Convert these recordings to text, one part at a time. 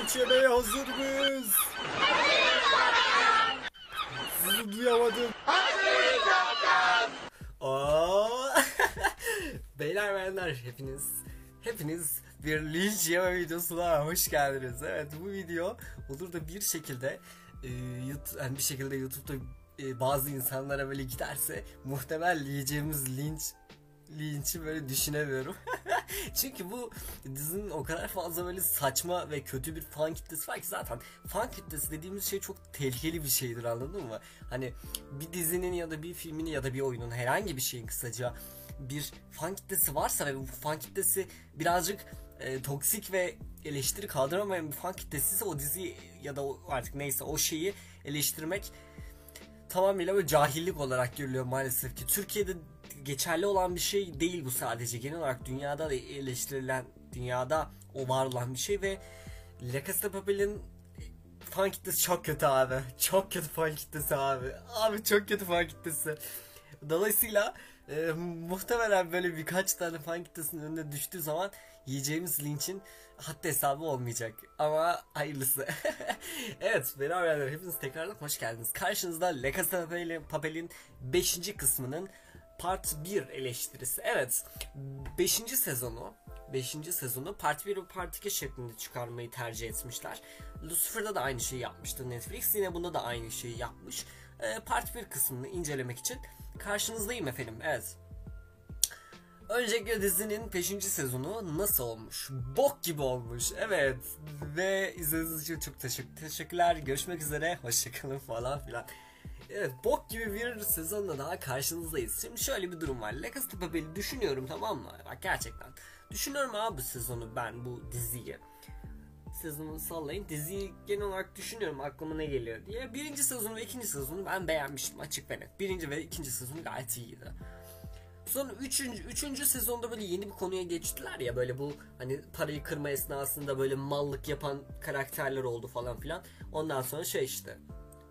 linç yemeye hazır mıyız? Sizi duyamadım. Aa! Beyler beyenler hepiniz hepiniz bir linç yeme videosuna hoş geldiniz. Evet bu video olur da bir şekilde e, YouTube, yani bir şekilde YouTube'da e, bazı insanlara böyle giderse muhtemel yiyeceğimiz linç linçi böyle düşünemiyorum. Çünkü bu dizinin o kadar fazla böyle saçma ve kötü bir fan kitlesi var ki zaten fan kitlesi dediğimiz şey çok tehlikeli bir şeydir anladın mı? Hani bir dizinin ya da bir filmin ya da bir oyunun herhangi bir şeyin kısaca bir fan kitlesi varsa ve bu fan kitlesi birazcık e, toksik ve eleştiri kaldıramayan bir fan kitlesi ise o diziyi ya da o, artık neyse o şeyi eleştirmek tamamıyla böyle cahillik olarak görülüyor maalesef ki. Türkiye'de geçerli olan bir şey değil bu sadece. Genel olarak dünyada da eleştirilen, dünyada o var olan bir şey ve La Casa Papel'in fan kitlesi çok kötü abi. Çok kötü fan kitlesi abi. Abi çok kötü fan kitlesi. Dolayısıyla e, muhtemelen böyle birkaç tane fan kitlesinin önüne düştüğü zaman yiyeceğimiz linçin hatta hesabı olmayacak. Ama hayırlısı. evet beraberler hepiniz tekrardan hoş geldiniz. Karşınızda La Casa Papel'in 5. kısmının Part 1 eleştirisi. Evet 5. sezonu 5. sezonu Part 1 ve Part 2 şeklinde çıkarmayı tercih etmişler. Lucifer'da da aynı şeyi yapmıştı Netflix. Yine bunda da aynı şeyi yapmış. Ee, Part 1 kısmını incelemek için karşınızdayım efendim. Evet. Öncelikle dizinin 5. sezonu nasıl olmuş? Bok gibi olmuş. Evet. Ve izlediğiniz için çok teşekkür teşekkürler. Görüşmek üzere. Hoşçakalın falan filan. Evet bok gibi bir sezonla daha karşınızdayız. Şimdi şöyle bir durum var. La Casa de Papel'i düşünüyorum tamam mı? Bak gerçekten. Düşünüyorum abi bu sezonu ben bu diziyi. Sezonu sallayın. Diziyi genel olarak düşünüyorum aklıma ne geliyor diye. Birinci sezonu ve ikinci sezonu ben beğenmiştim açık ve net. Birinci ve ikinci sezonu gayet iyiydi. Sonra üçüncü, üçüncü sezonda böyle yeni bir konuya geçtiler ya böyle bu hani parayı kırma esnasında böyle mallık yapan karakterler oldu falan filan. Ondan sonra şey işte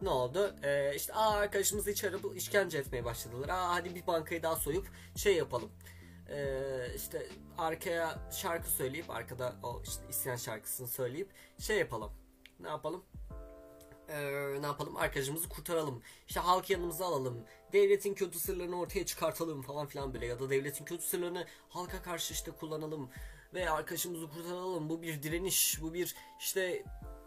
ne oldu? Ee, işte aa arkadaşımızı içeri bu- işkence etmeye başladılar. Aa hadi bir bankayı daha soyup şey yapalım. Ee, işte arkaya şarkı söyleyip arkada o işte isyan şarkısını söyleyip şey yapalım. Ne yapalım? Ee, ne yapalım arkadaşımızı kurtaralım. İşte halk yanımıza alalım. Devletin kötü sırlarını ortaya çıkartalım falan filan böyle ya da devletin kötü sırlarını halka karşı işte kullanalım ve arkadaşımızı kurtaralım. Bu bir direniş, bu bir işte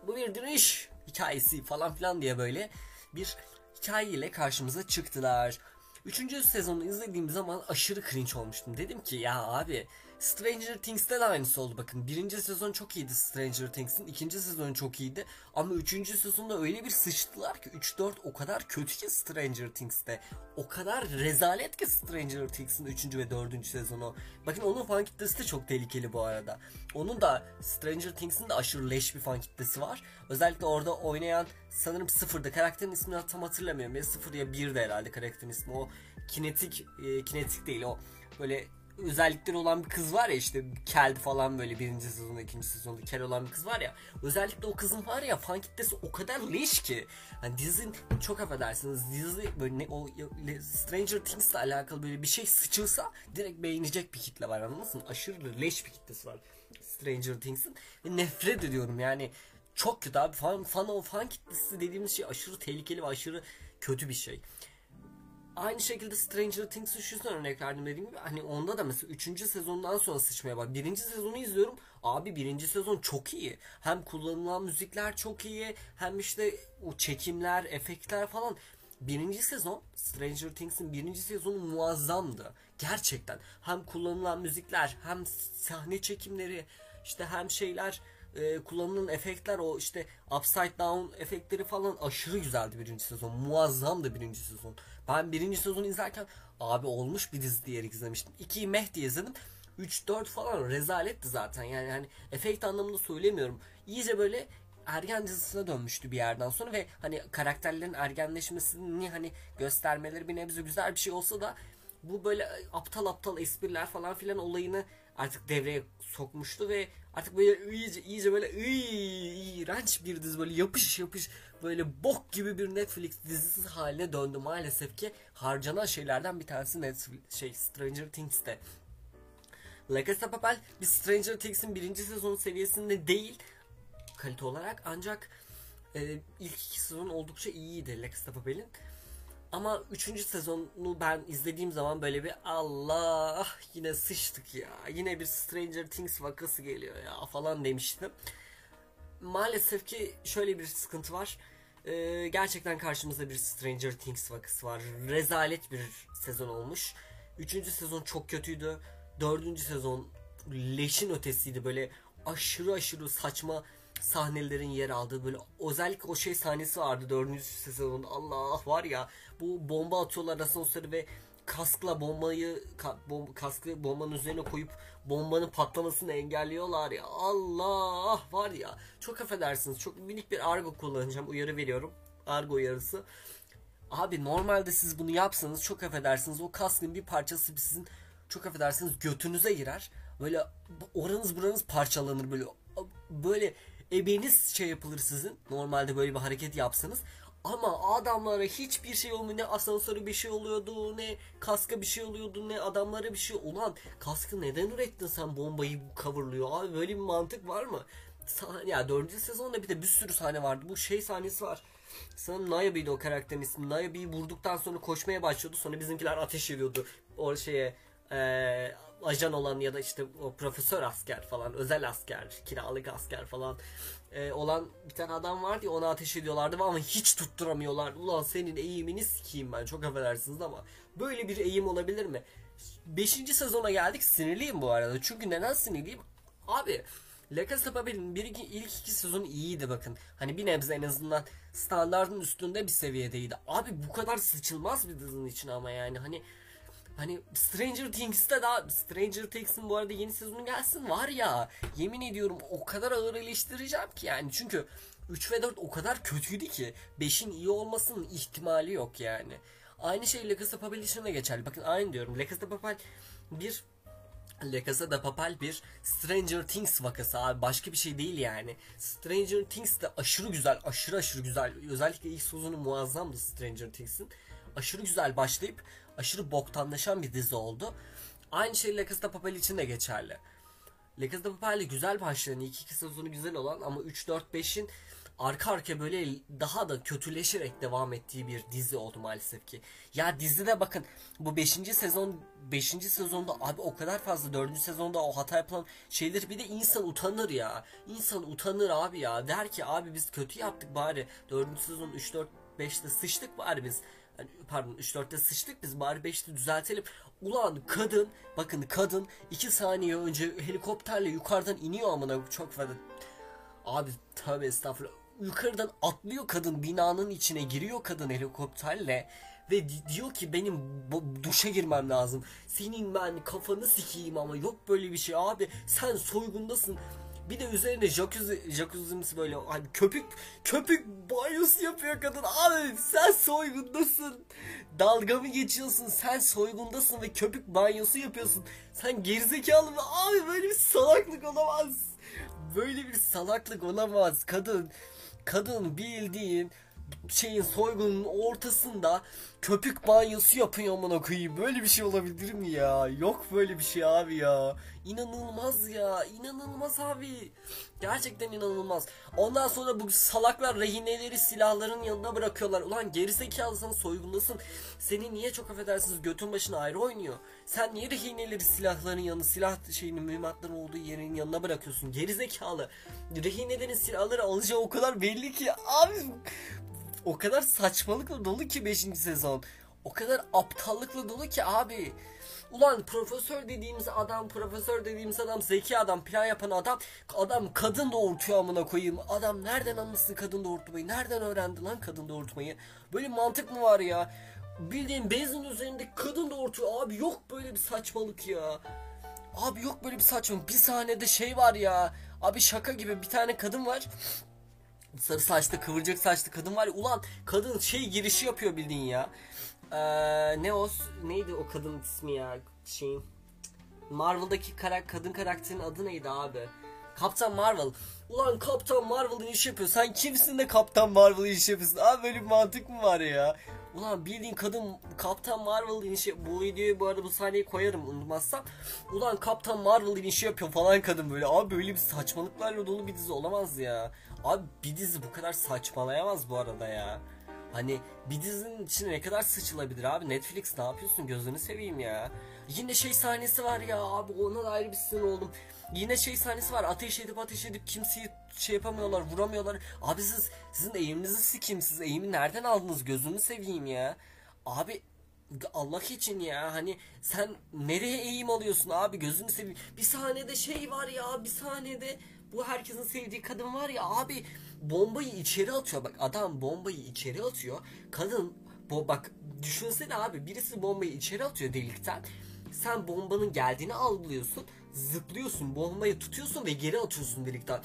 bu bir direniş hikayesi falan filan diye böyle bir hikayeyle karşımıza çıktılar. Üçüncü sezonu izlediğim zaman aşırı cringe olmuştum. Dedim ki ya abi Stranger Things'te de aynısı oldu bakın. Birinci sezon çok iyiydi Stranger Things'in. ikinci sezonu çok iyiydi. Ama üçüncü sezonda öyle bir sıçtılar ki 3-4 o kadar kötü ki Stranger Things'te. O kadar rezalet ki Stranger Things'in 3. ve 4. sezonu. Bakın onun fan kitlesi de çok tehlikeli bu arada. Onun da Stranger Things'in de aşırı leş bir fan kitlesi var. Özellikle orada oynayan sanırım sıfırda karakterin ismini tam hatırlamıyorum. Ya sıfır ya bir de herhalde karakterin ismi. O kinetik, e, kinetik değil o böyle özellikleri olan bir kız var ya işte kel falan böyle birinci sezonda ikinci sezonda kel olan bir kız var ya özellikle o kızın var ya fan kitlesi o kadar leş ki hani dizinin çok affedersiniz dizi böyle ne, o Stranger Things'le alakalı böyle bir şey sıçılsa direkt beğenecek bir kitle var anladın mı? Aşırı leş bir kitlesi var Stranger Things'in ve nefret ediyorum yani çok kötü abi fan, fan fan kitlesi dediğimiz şey aşırı tehlikeli ve aşırı kötü bir şey. Aynı şekilde Stranger şu yüzden örnek verdim dediğim gibi hani onda da mesela 3. sezondan sonra sıçmaya bak. Birinci sezonu izliyorum. Abi birinci sezon çok iyi. Hem kullanılan müzikler çok iyi. Hem işte o çekimler, efektler falan. Birinci sezon Stranger Things'in birinci sezonu muazzamdı. Gerçekten. Hem kullanılan müzikler hem sahne çekimleri işte hem şeyler e, kullanılan efektler o işte upside down efektleri falan aşırı güzeldi birinci sezon. Muazzamdı birinci sezon. Ben birinci sezonu izlerken abi olmuş bir dizi diyerek izlemiştim. 2'yi meh diye izledim. 3-4 falan rezaletti zaten. Yani hani efekt anlamında söylemiyorum. İyice böyle ergen dizisine dönmüştü bir yerden sonra ve hani karakterlerin ergenleşmesini hani göstermeleri bir nebze güzel bir şey olsa da bu böyle aptal aptal espriler falan filan olayını artık devreye sokmuştu ve artık böyle iyice iyice böyle iğrenç bir dizi böyle yapış yapış böyle bok gibi bir Netflix dizisi haline döndü maalesef ki harcanan şeylerden bir tanesi Netflix şey Stranger Things'te. La Casa Papel bir Stranger Things'in birinci sezonu seviyesinde değil kalite olarak ancak e, ilk iki sezon oldukça iyiydi Lex de Papel'in. Ama üçüncü sezonu ben izlediğim zaman böyle bir Allah yine sıçtık ya. Yine bir Stranger Things vakası geliyor ya falan demiştim. Maalesef ki şöyle bir sıkıntı var. Ee, gerçekten karşımızda bir Stranger Things vakası var. Rezalet bir sezon olmuş. Üçüncü sezon çok kötüydü. Dördüncü sezon leşin ötesiydi. Böyle aşırı aşırı saçma sahnelerin yer aldığı böyle özellikle o şey sahnesi vardı dördüncü sezonun. Allah var ya bu bomba atıyorlar asansörü ve kaskla bombayı ka, bom, kaskı bombanın üzerine koyup bombanın patlamasını engelliyorlar ya. Allah var ya. Çok affedersiniz çok minik bir argo kullanacağım uyarı veriyorum. Argo uyarısı. Abi normalde siz bunu yapsanız çok affedersiniz o kaskın bir parçası sizin çok affedersiniz götünüze girer. Böyle oranız buranız parçalanır böyle. Böyle ebeniz şey yapılır sizin. Normalde böyle bir hareket yapsanız. Ama adamlara hiçbir şey olmuyor. Ne asansörü bir şey oluyordu, ne kaska bir şey oluyordu, ne adamlara bir şey. Ulan kaskı neden ürettin sen bombayı coverlıyor? Abi böyle bir mantık var mı? Ya dördüncü sezonda bir de bir sürü sahne vardı. Bu şey sahnesi var. Sanırım Nayabi'ydi o karakterin ismi. Nayabi'yi vurduktan sonra koşmaya başlıyordu. Sonra bizimkiler ateş ediyordu. O şeye ee, ajan olan ya da işte o profesör asker falan özel asker kiralık asker falan e, olan bir tane adam vardı ya ona ateş ediyorlardı ama hiç tutturamıyorlar. Ulan senin eğimini sikeyim ben çok affedersiniz ama böyle bir eğim olabilir mi? Beşinci sezona geldik sinirliyim bu arada çünkü neden sinirliyim? Abi La Casa Papel'in ilk iki sezonu iyiydi bakın. Hani bir nebze en azından standartın üstünde bir seviyedeydi. Abi bu kadar sıçılmaz bir dizinin için ama yani hani Hani Stranger Things'te daha Stranger Things'in bu arada yeni sezonu gelsin var ya yemin ediyorum o kadar ağır eleştireceğim ki yani çünkü 3 ve 4 o kadar kötüydü ki 5'in iyi olmasının ihtimali yok yani. Aynı şey La Casa Papel geçerli. Bakın aynı diyorum. La Casa bir La Casa de bir Stranger Things vakası abi başka bir şey değil yani. Stranger Things de aşırı güzel, aşırı aşırı güzel. Özellikle ilk sezonu muazzamdı Stranger Things'in. Aşırı güzel başlayıp aşırı boktanlaşan bir dizi oldu. Aynı şey La Casa de Papel için de geçerli. La Casa de Papel'de güzel başlayan, ilk iki sezonu güzel olan ama 3, 4, 5'in arka arka böyle daha da kötüleşerek devam ettiği bir dizi oldu maalesef ki. Ya dizide bakın bu 5. sezon 5. sezonda abi o kadar fazla 4. sezonda o hata yapılan şeyler bir de insan utanır ya. İnsan utanır abi ya. Der ki abi biz kötü yaptık bari. 4. sezon 3 4 5'te sıçtık bari biz yani pardon 3-4'te sıçtık biz bari 5'te düzeltelim. Ulan kadın bakın kadın 2 saniye önce helikopterle yukarıdan iniyor amına çok fazla. Abi tabi estağfurullah. Yukarıdan atlıyor kadın binanın içine giriyor kadın helikopterle ve diyor ki benim duşa girmem lazım. Senin ben kafanı sikeyim ama yok böyle bir şey abi. Sen soygundasın. Bir de üzerine jacuzzi, jacuzzi'msi böyle hani köpük köpük banyosu yapıyor kadın. Abi sen soygundasın. Dalga mı geçiyorsun? Sen soygundasın ve köpük banyosu yapıyorsun. Sen gerizekalı mı? Abi böyle bir salaklık olamaz. Böyle bir salaklık olamaz. Kadın kadın bildiğin şeyin soygunun ortasında köpük banyosu yapıyor amına koyayım. Böyle bir şey olabilir mi ya? Yok böyle bir şey abi ya. İnanılmaz ya. İnanılmaz abi. Gerçekten inanılmaz. Ondan sonra bu salaklar rehineleri silahların yanına bırakıyorlar. Ulan gerizekalı sen soygundasın. Seni niye çok affedersiniz götün başına ayrı oynuyor. Sen niye rehineleri silahların yanı silah şeyinin mühimmatların olduğu yerin yanına bırakıyorsun? Gerizekalı. Rehinelerin silahları alacağı o kadar belli ki. Abi o kadar saçmalıkla dolu ki 5. sezon. O kadar aptallıkla dolu ki abi. Ulan profesör dediğimiz adam, profesör dediğimiz adam, zeki adam, plan yapan adam, adam kadın doğurtuyor amına koyayım. Adam nereden anlasın kadın doğurtmayı? Nereden öğrendi lan kadın doğurtmayı? Böyle mantık mı var ya? Bildiğin bezin üzerinde kadın doğurtuyor. Abi yok böyle bir saçmalık ya. Abi yok böyle bir saçmalık. Bir sahnede şey var ya. Abi şaka gibi bir tane kadın var sarı saçlı kıvırcık saçlı kadın var ulan kadın şey girişi yapıyor bildiğin ya. Ee, ne o neydi o kadın ismi ya şeyin Marvel'daki karak kadın karakterin adı neydi abi? Kaptan Marvel. Ulan Kaptan Marvel'ın iş yapıyor. Sen kimsin de Kaptan Marvel'ın iş yapıyorsun? Abi böyle bir mantık mı var ya? Ulan bildiğin kadın Kaptan Marvel inişi bu videoyu bu arada bu sahneyi koyarım unutmazsam. Ulan Kaptan Marvel inişi yapıyor falan kadın böyle. Abi böyle bir saçmalıklarla dolu bir dizi olamaz ya. Abi bir dizi bu kadar saçmalayamaz bu arada ya. Hani bir dizinin içine ne kadar sıçılabilir abi? Netflix ne yapıyorsun? Gözünü seveyim ya. Yine şey sahnesi var ya abi ona da ayrı bir sinir oldum. Yine şey sahnesi var ateş edip ateş edip kimseyi şey yapamıyorlar vuramıyorlar. Abi siz sizin eğiminizi sikeyim siz eğimi nereden aldınız gözünü seveyim ya. Abi Allah için ya hani sen nereye eğim alıyorsun abi gözünü seveyim. Bir sahnede şey var ya bir sahnede bu herkesin sevdiği kadın var ya abi bombayı içeri atıyor. Bak adam bombayı içeri atıyor. Kadın bu bak düşünsene abi birisi bombayı içeri atıyor delikten. Sen bombanın geldiğini algılıyorsun. Zıplıyorsun bombayı tutuyorsun ve geri atıyorsun delikten.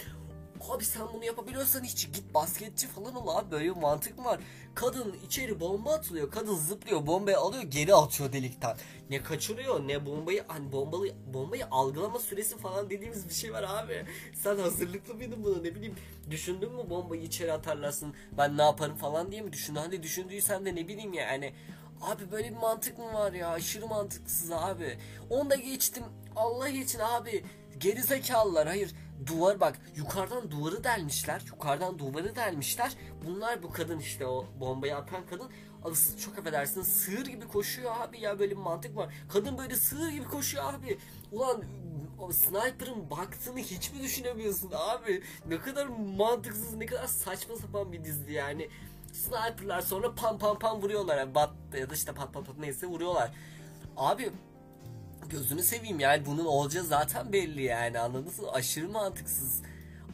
Abi sen bunu yapabiliyorsan hiç git basketçi falan ol abi böyle bir mantık mı var? Kadın içeri bomba atılıyor. Kadın zıplıyor bombayı alıyor geri atıyor delikten. Ne kaçırıyor ne bombayı hani bombalı bombayı algılama süresi falan dediğimiz bir şey var abi. Sen hazırlıklı mıydın buna ne bileyim düşündün mü bombayı içeri atarlarsın ben ne yaparım falan diye mi düşündün? Hani düşündüysen de ne bileyim yani Abi böyle bir mantık mı var ya? Aşırı mantıksız abi. Onu da geçtim. Allah için abi. Geri zekalılar. Hayır. Duvar bak. Yukarıdan duvarı delmişler. Yukarıdan duvarı delmişler. Bunlar bu kadın işte o bombayı atan kadın. Çok affedersin sığır gibi koşuyor abi ya böyle bir mantık var. Kadın böyle sığır gibi koşuyor abi. Ulan o sniper'ın baktığını hiç mi düşünemiyorsun abi? Ne kadar mantıksız, ne kadar saçma sapan bir dizi yani. Sniper'lar sonra pam pam pam vuruyorlar. Yani bat ya da işte pat pat pat neyse vuruyorlar. Abi gözünü seveyim yani bunun olacağı zaten belli yani anladınız mı? Aşırı mantıksız.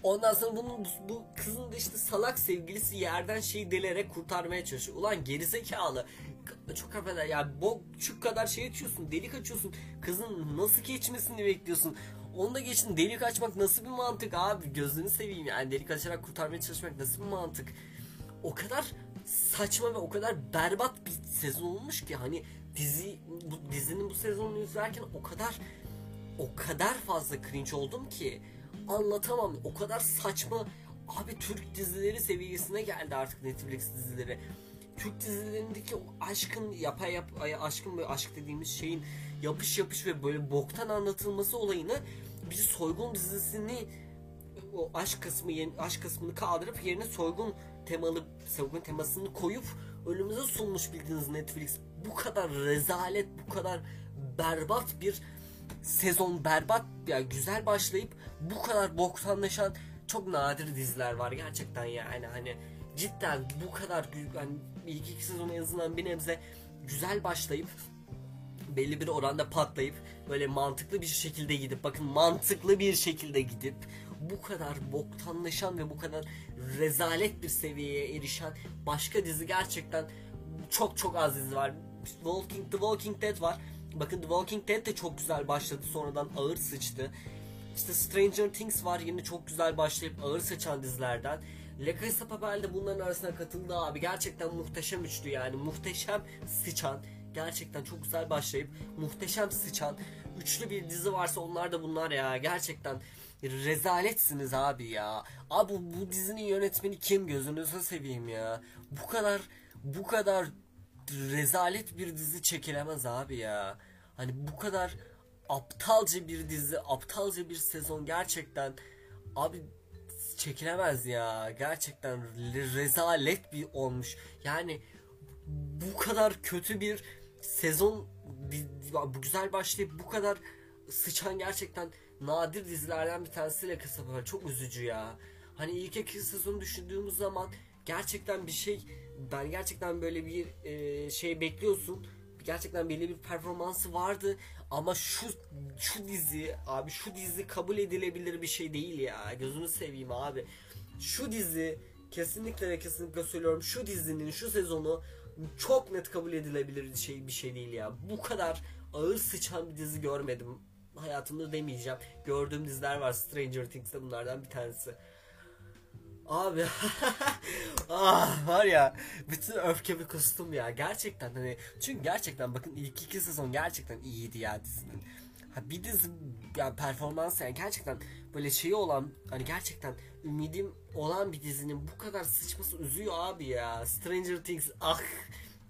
Ondan sonra bunun bu kızın da işte salak sevgilisi yerden şeyi delerek kurtarmaya çalışıyor. Ulan gerizekalı. Çok affeder ya bu şu kadar şey açıyorsun delik açıyorsun. Kızın nasıl geçmesini bekliyorsun. Onu da geçin delik açmak nasıl bir mantık abi gözünü seveyim yani delik açarak kurtarmaya çalışmak nasıl bir mantık o kadar saçma ve o kadar berbat bir sezon olmuş ki hani dizi bu dizinin bu sezonunu izlerken o kadar o kadar fazla cringe oldum ki anlatamam. O kadar saçma abi Türk dizileri seviyesine geldi artık Netflix dizileri. Türk dizilerindeki o aşkın yapay yap aşkın böyle aşk dediğimiz şeyin yapış yapış ve böyle boktan anlatılması olayını bir soygun dizisini o aşk kısmı aşk kısmını kaldırıp yerine soygun temalı soygun temasını koyup önümüze sunmuş bildiğiniz Netflix. Bu kadar rezalet bu kadar berbat bir sezon berbat ya yani güzel başlayıp bu kadar boktanlaşan çok nadir diziler var gerçekten yani hani cidden bu kadar yani ilk iki sezon en azından bir nebze güzel başlayıp belli bir oranda patlayıp böyle mantıklı bir şekilde gidip bakın mantıklı bir şekilde gidip bu kadar boktanlaşan ve bu kadar rezalet bir seviyeye erişen başka dizi gerçekten çok çok az dizi var. Walking, The Walking Dead var. Bakın The Walking Dead de çok güzel başladı sonradan ağır sıçtı. İşte Stranger Things var yine çok güzel başlayıp ağır sıçan dizilerden. La Casa Papel de bunların arasına katıldı abi. Gerçekten muhteşem üçlü yani. Muhteşem sıçan. Gerçekten çok güzel başlayıp muhteşem sıçan. Üçlü bir dizi varsa onlar da bunlar ya. Gerçekten rezaletsiniz abi ya. Abi bu dizinin yönetmeni kim gözünüzü seveyim ya. Bu kadar bu kadar rezalet bir dizi çekilemez abi ya. Hani bu kadar aptalca bir dizi, aptalca bir sezon gerçekten abi çekilemez ya. Gerçekten rezalet bir olmuş. Yani bu kadar kötü bir sezon bu güzel başlayıp bu kadar sıçan gerçekten nadir dizilerden bir tanesiyle kısa çok üzücü ya. Hani ilk iki sezonu düşündüğümüz zaman gerçekten bir şey ben gerçekten böyle bir e, şey bekliyorsun. Gerçekten belli bir performansı vardı ama şu şu dizi abi şu dizi kabul edilebilir bir şey değil ya. Gözünü seveyim abi. Şu dizi kesinlikle ve kesinlikle söylüyorum şu dizinin şu sezonu çok net kabul edilebilir şey bir şey değil ya. Bu kadar ağır sıçan bir dizi görmedim hayatımda demeyeceğim. Gördüğüm diziler var. Stranger Things de bunlardan bir tanesi. Abi ah var ya bütün öfkemi kustum ya gerçekten hani çünkü gerçekten bakın ilk iki sezon gerçekten iyiydi ya dizinin. Ha bir dizi yani performans yani gerçekten böyle şeyi olan hani gerçekten ümidim olan bir dizinin bu kadar sıçması üzüyor abi ya. Stranger Things ah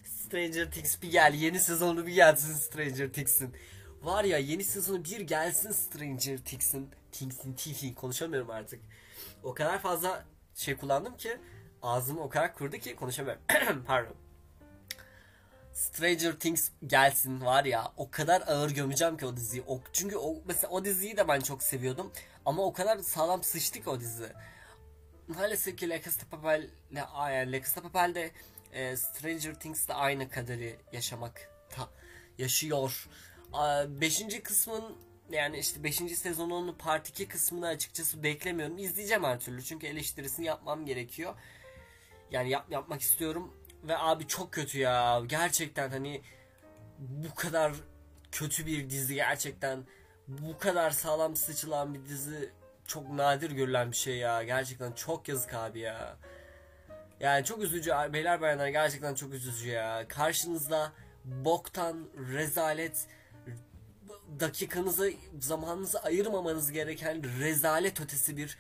Stranger Things bir gel. Yeni sezonu bir gelsin Stranger Things'in. Var ya yeni sezonu bir gelsin Stranger Things'in. Things'in Things'in konuşamıyorum artık. O kadar fazla şey kullandım ki ağzımı o kadar kurdu ki konuşamıyorum. Pardon. Stranger Things gelsin var ya o kadar ağır gömeceğim ki o diziyi. O, çünkü o mesela o diziyi de ben çok seviyordum ama o kadar sağlam sıçtı ki o dizi. Maalesef ki La Casa Papel La de Papel'de e, Stranger Things'le aynı kaderi yaşamakta yaşıyor. A, beşinci kısmın yani işte 5. sezonun part 2 kısmını açıkçası beklemiyorum. İzleyeceğim her türlü çünkü eleştirisini yapmam gerekiyor. Yani yap, yapmak istiyorum ve abi çok kötü ya. Gerçekten hani bu kadar kötü bir dizi gerçekten bu kadar sağlam sıçılan bir dizi çok nadir görülen bir şey ya. Gerçekten çok yazık abi ya. Yani çok üzücü beyler bayanlar gerçekten çok üzücü ya. Karşınızda boktan rezalet dakikanızı zamanınızı ayırmamanız gereken rezalet ötesi bir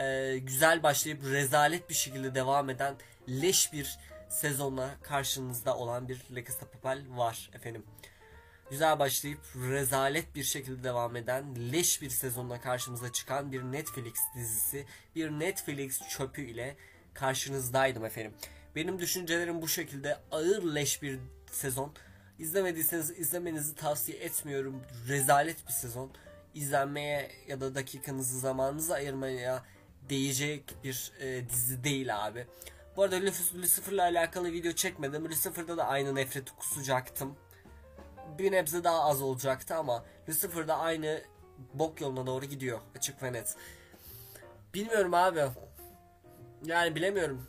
e, güzel başlayıp rezalet bir şekilde devam eden leş bir sezonla karşınızda olan bir La Casa Papel var efendim. Güzel başlayıp rezalet bir şekilde devam eden leş bir sezonla karşımıza çıkan bir Netflix dizisi, bir Netflix çöpü ile karşınızdaydım efendim. Benim düşüncelerim bu şekilde ağır leş bir sezon. İzlemediyseniz izlemenizi tavsiye etmiyorum. Rezalet bir sezon. İzlenmeye ya da dakikanızı zamanınızı ayırmaya değecek bir e, dizi değil abi. Bu arada Lucifer'la alakalı video çekmedim. Lucifer'da da aynı nefreti kusacaktım. Bir nebze daha az olacaktı ama Lucifer'da aynı bok yoluna doğru gidiyor. Açık ve net. Bilmiyorum abi. Yani bilemiyorum.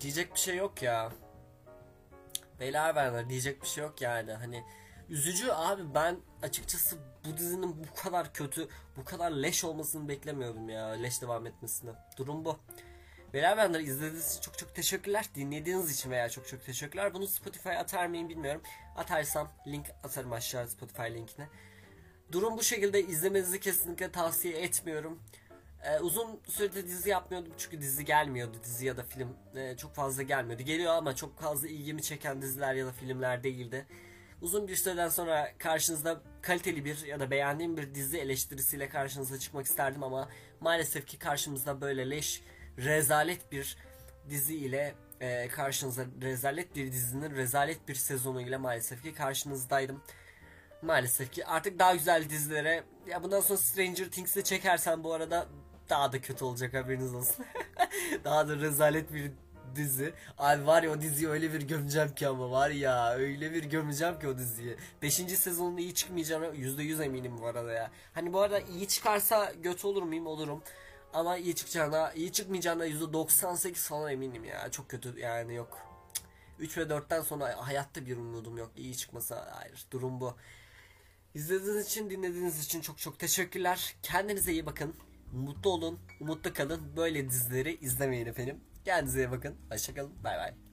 Diyecek bir şey yok ya. Beyler benler diyecek bir şey yok yani. Hani üzücü abi ben açıkçası bu dizinin bu kadar kötü, bu kadar leş olmasını beklemiyordum ya. Leş devam etmesini. Durum bu. Beyler benler izlediğiniz için çok çok teşekkürler. Dinlediğiniz için veya çok çok teşekkürler. Bunu Spotify'a atar mıyım bilmiyorum. Atarsam link atarım aşağı Spotify linkine. Durum bu şekilde izlemenizi kesinlikle tavsiye etmiyorum. Ee, uzun süredir dizi yapmıyordum çünkü dizi gelmiyordu. Dizi ya da film e, çok fazla gelmiyordu. Geliyor ama çok fazla ilgimi çeken diziler ya da filmler değildi. Uzun bir süreden sonra karşınızda kaliteli bir ya da beğendiğim bir dizi eleştirisiyle karşınıza çıkmak isterdim ama maalesef ki karşımızda böyle leş, rezalet bir dizi ile e, karşınıza rezalet bir dizinin rezalet bir sezonu ile maalesef ki karşınızdaydım. Maalesef ki artık daha güzel dizilere ya bundan sonra Stranger Things'i çekersen bu arada daha da kötü olacak haberiniz olsun. daha da rezalet bir dizi. Abi var ya o diziyi öyle bir gömeceğim ki ama var ya öyle bir gömeceğim ki o diziyi. Beşinci sezonunda iyi çıkmayacağına %100 eminim bu arada ya. Hani bu arada iyi çıkarsa göt olur muyum olurum. Ama iyi çıkacağına, iyi çıkmayacağına %98 falan eminim ya. Çok kötü yani yok. 3 ve 4'ten sonra hayatta bir umudum yok. İyi çıkmasa hayır. Durum bu. İzlediğiniz için, dinlediğiniz için çok çok teşekkürler. Kendinize iyi bakın. Mutlu olun, umutlu kalın. Böyle dizileri izlemeyin efendim. Kendinize bakın. Hoşçakalın. Bay bay.